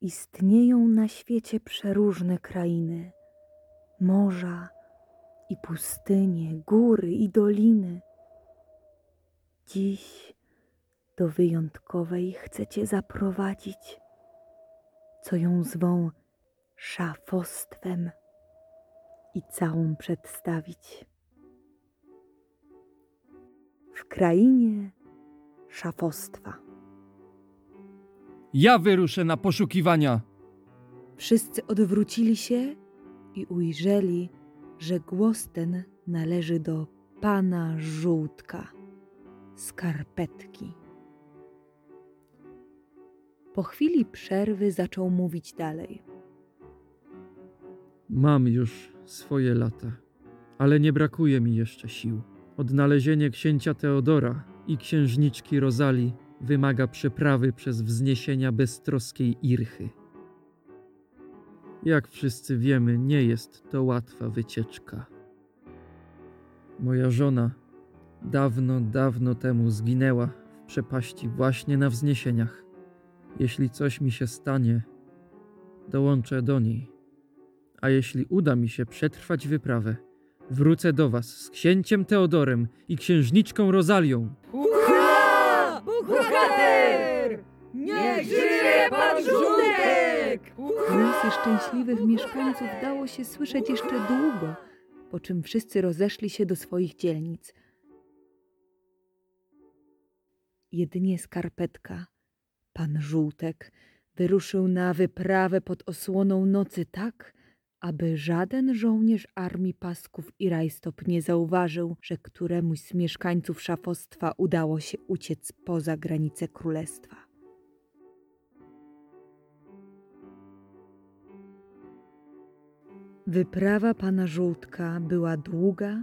istnieją na świecie przeróżne krainy, morza i pustynie, góry i doliny. Dziś do wyjątkowej chcecie zaprowadzić, co ją zwą szafostwem i całą przedstawić. W krainie szafostwa. Ja wyruszę na poszukiwania. Wszyscy odwrócili się i ujrzeli, że głos ten należy do pana żółtka, skarpetki. Po chwili przerwy zaczął mówić dalej. Mam już swoje lata, ale nie brakuje mi jeszcze sił. Odnalezienie księcia Teodora i księżniczki Rozali wymaga przeprawy przez wzniesienia beztroskiej Irchy. Jak wszyscy wiemy, nie jest to łatwa wycieczka. Moja żona dawno, dawno temu zginęła w przepaści właśnie na wzniesieniach. Jeśli coś mi się stanie, dołączę do niej. A jeśli uda mi się przetrwać wyprawę, wrócę do was z księciem Teodorem i księżniczką Rozalią. Bohater! Niech żyje pan Żółtek! Głosy szczęśliwych mieszkańców dało się słyszeć jeszcze długo, po czym wszyscy rozeszli się do swoich dzielnic. Jedynie skarpetka, pan Żółtek, wyruszył na wyprawę pod osłoną nocy tak, aby żaden żołnierz armii Pasków i Rajstop nie zauważył, że któremuś z mieszkańców szafostwa udało się uciec poza granice królestwa. Wyprawa pana Żółtka była długa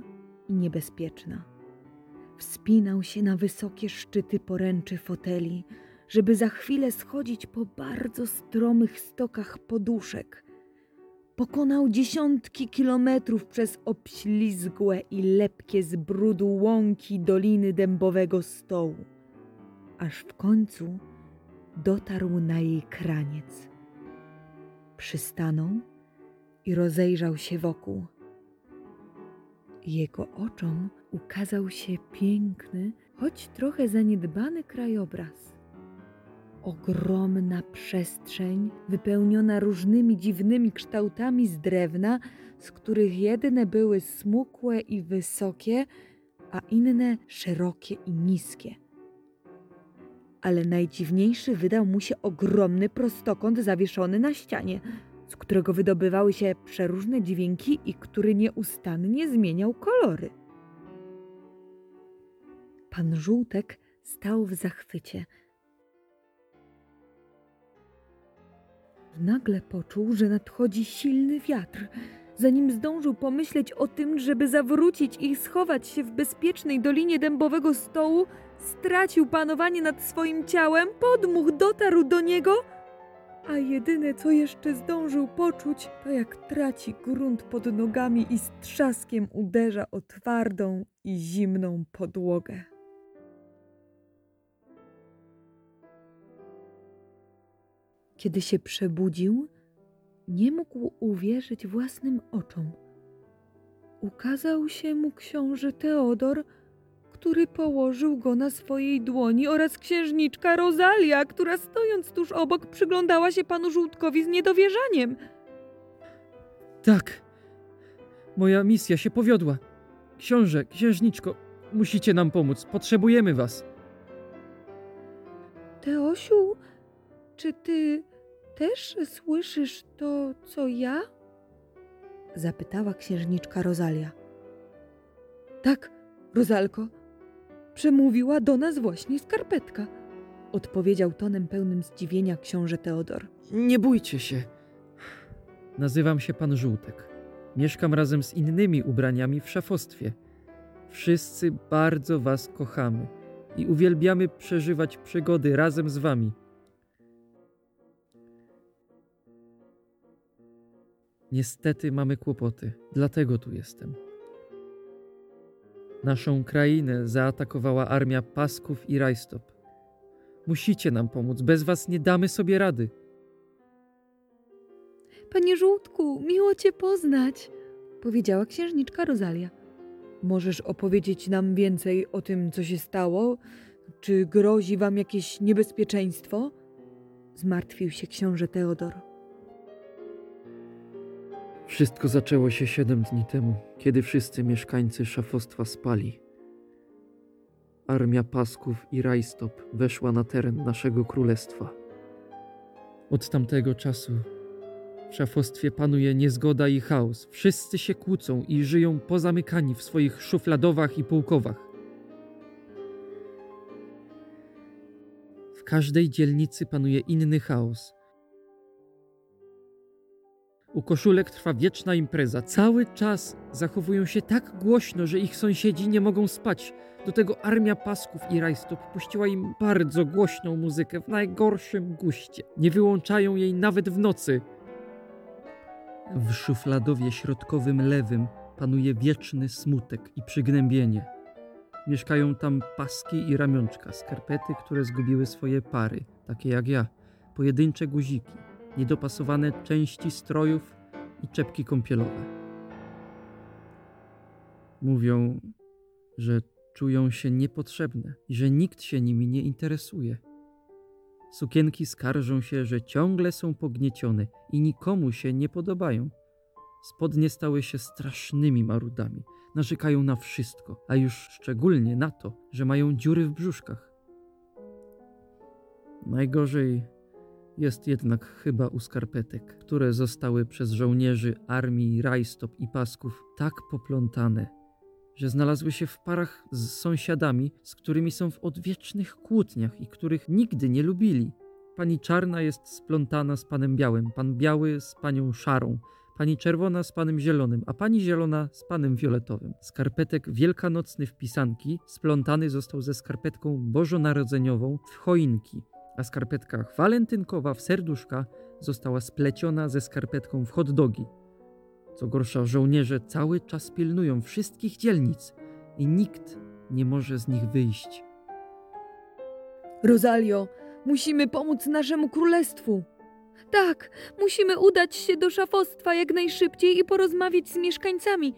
i niebezpieczna. Wspinał się na wysokie szczyty poręczy foteli, żeby za chwilę schodzić po bardzo stromych stokach poduszek. Pokonał dziesiątki kilometrów przez obślizgłe i lepkie z brudu łąki doliny dębowego stołu, aż w końcu dotarł na jej kraniec. Przystanął i rozejrzał się wokół. Jego oczom ukazał się piękny, choć trochę zaniedbany krajobraz. Ogromna przestrzeń, wypełniona różnymi dziwnymi kształtami z drewna, z których jedne były smukłe i wysokie, a inne szerokie i niskie. Ale najdziwniejszy wydał mu się ogromny prostokąt zawieszony na ścianie, z którego wydobywały się przeróżne dźwięki i który nieustannie zmieniał kolory. Pan Żółtek stał w zachwycie. Nagle poczuł, że nadchodzi silny wiatr. Zanim zdążył pomyśleć o tym, żeby zawrócić i schować się w bezpiecznej dolinie dębowego stołu, stracił panowanie nad swoim ciałem, podmuch dotarł do niego, a jedyne co jeszcze zdążył poczuć, to jak traci grunt pod nogami i z trzaskiem uderza o twardą i zimną podłogę. Kiedy się przebudził, nie mógł uwierzyć własnym oczom. Ukazał się mu książę Teodor, który położył go na swojej dłoni, oraz księżniczka Rosalia, która stojąc tuż obok przyglądała się panu Żółtkowi z niedowierzaniem. Tak, moja misja się powiodła. Książę, księżniczko, musicie nam pomóc. Potrzebujemy was. Teosiu, czy ty też słyszysz to, co ja? Zapytała księżniczka Rosalia. Tak, Rozalko, przemówiła do nas właśnie skarpetka, odpowiedział tonem pełnym zdziwienia książę Teodor. Nie bójcie się. Nazywam się pan Żółtek. Mieszkam razem z innymi ubraniami w szafostwie. Wszyscy bardzo was kochamy i uwielbiamy przeżywać przygody razem z wami. Niestety mamy kłopoty, dlatego tu jestem. Naszą krainę zaatakowała armia Pasków i Rajstop. Musicie nam pomóc, bez was nie damy sobie rady. Panie Żółtku, miło cię poznać, powiedziała księżniczka Rozalia. Możesz opowiedzieć nam więcej o tym, co się stało? Czy grozi wam jakieś niebezpieczeństwo? Zmartwił się książę Teodor. Wszystko zaczęło się siedem dni temu, kiedy wszyscy mieszkańcy szafostwa spali. Armia Pasków i Rajstop weszła na teren naszego królestwa. Od tamtego czasu w szafostwie panuje niezgoda i chaos. Wszyscy się kłócą i żyją pozamykani w swoich szufladowach i pułkowach. W każdej dzielnicy panuje inny chaos. U koszulek trwa wieczna impreza. Cały czas zachowują się tak głośno, że ich sąsiedzi nie mogą spać. Do tego armia pasków i rajstop puściła im bardzo głośną muzykę w najgorszym guście. Nie wyłączają jej nawet w nocy. W szufladowie środkowym lewym panuje wieczny smutek i przygnębienie. Mieszkają tam paski i ramionczka, skarpety, które zgubiły swoje pary, takie jak ja, pojedyncze guziki, niedopasowane części strojów i czepki kąpielowe. Mówią, że czują się niepotrzebne i że nikt się nimi nie interesuje. Sukienki skarżą się, że ciągle są pogniecione i nikomu się nie podobają. Spodnie stały się strasznymi marudami. Narzekają na wszystko, a już szczególnie na to, że mają dziury w brzuszkach. Najgorzej jest jednak chyba u skarpetek, które zostały przez żołnierzy armii Rajstop i Pasków tak poplątane, że znalazły się w parach z sąsiadami, z którymi są w odwiecznych kłótniach i których nigdy nie lubili. Pani czarna jest splątana z panem białym, pan biały z panią szarą, pani czerwona z panem zielonym, a pani zielona z panem fioletowym. Skarpetek wielkanocny w pisanki splątany został ze skarpetką bożonarodzeniową w choinki, a skarpetka walentynkowa w serduszka została spleciona ze skarpetką w hot dogi. Co gorsza, żołnierze cały czas pilnują wszystkich dzielnic i nikt nie może z nich wyjść. Rosalio, musimy pomóc naszemu królestwu. Tak, musimy udać się do szafostwa jak najszybciej i porozmawiać z mieszkańcami.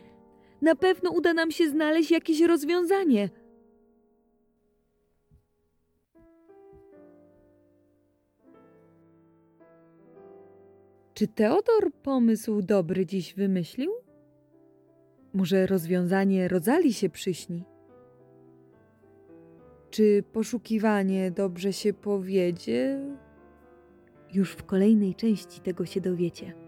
Na pewno uda nam się znaleźć jakieś rozwiązanie. Czy Teodor pomysł dobry dziś wymyślił? Może rozwiązanie Rozali się przyśni? Czy poszukiwanie dobrze się powiedzie? Już w kolejnej części tego się dowiecie.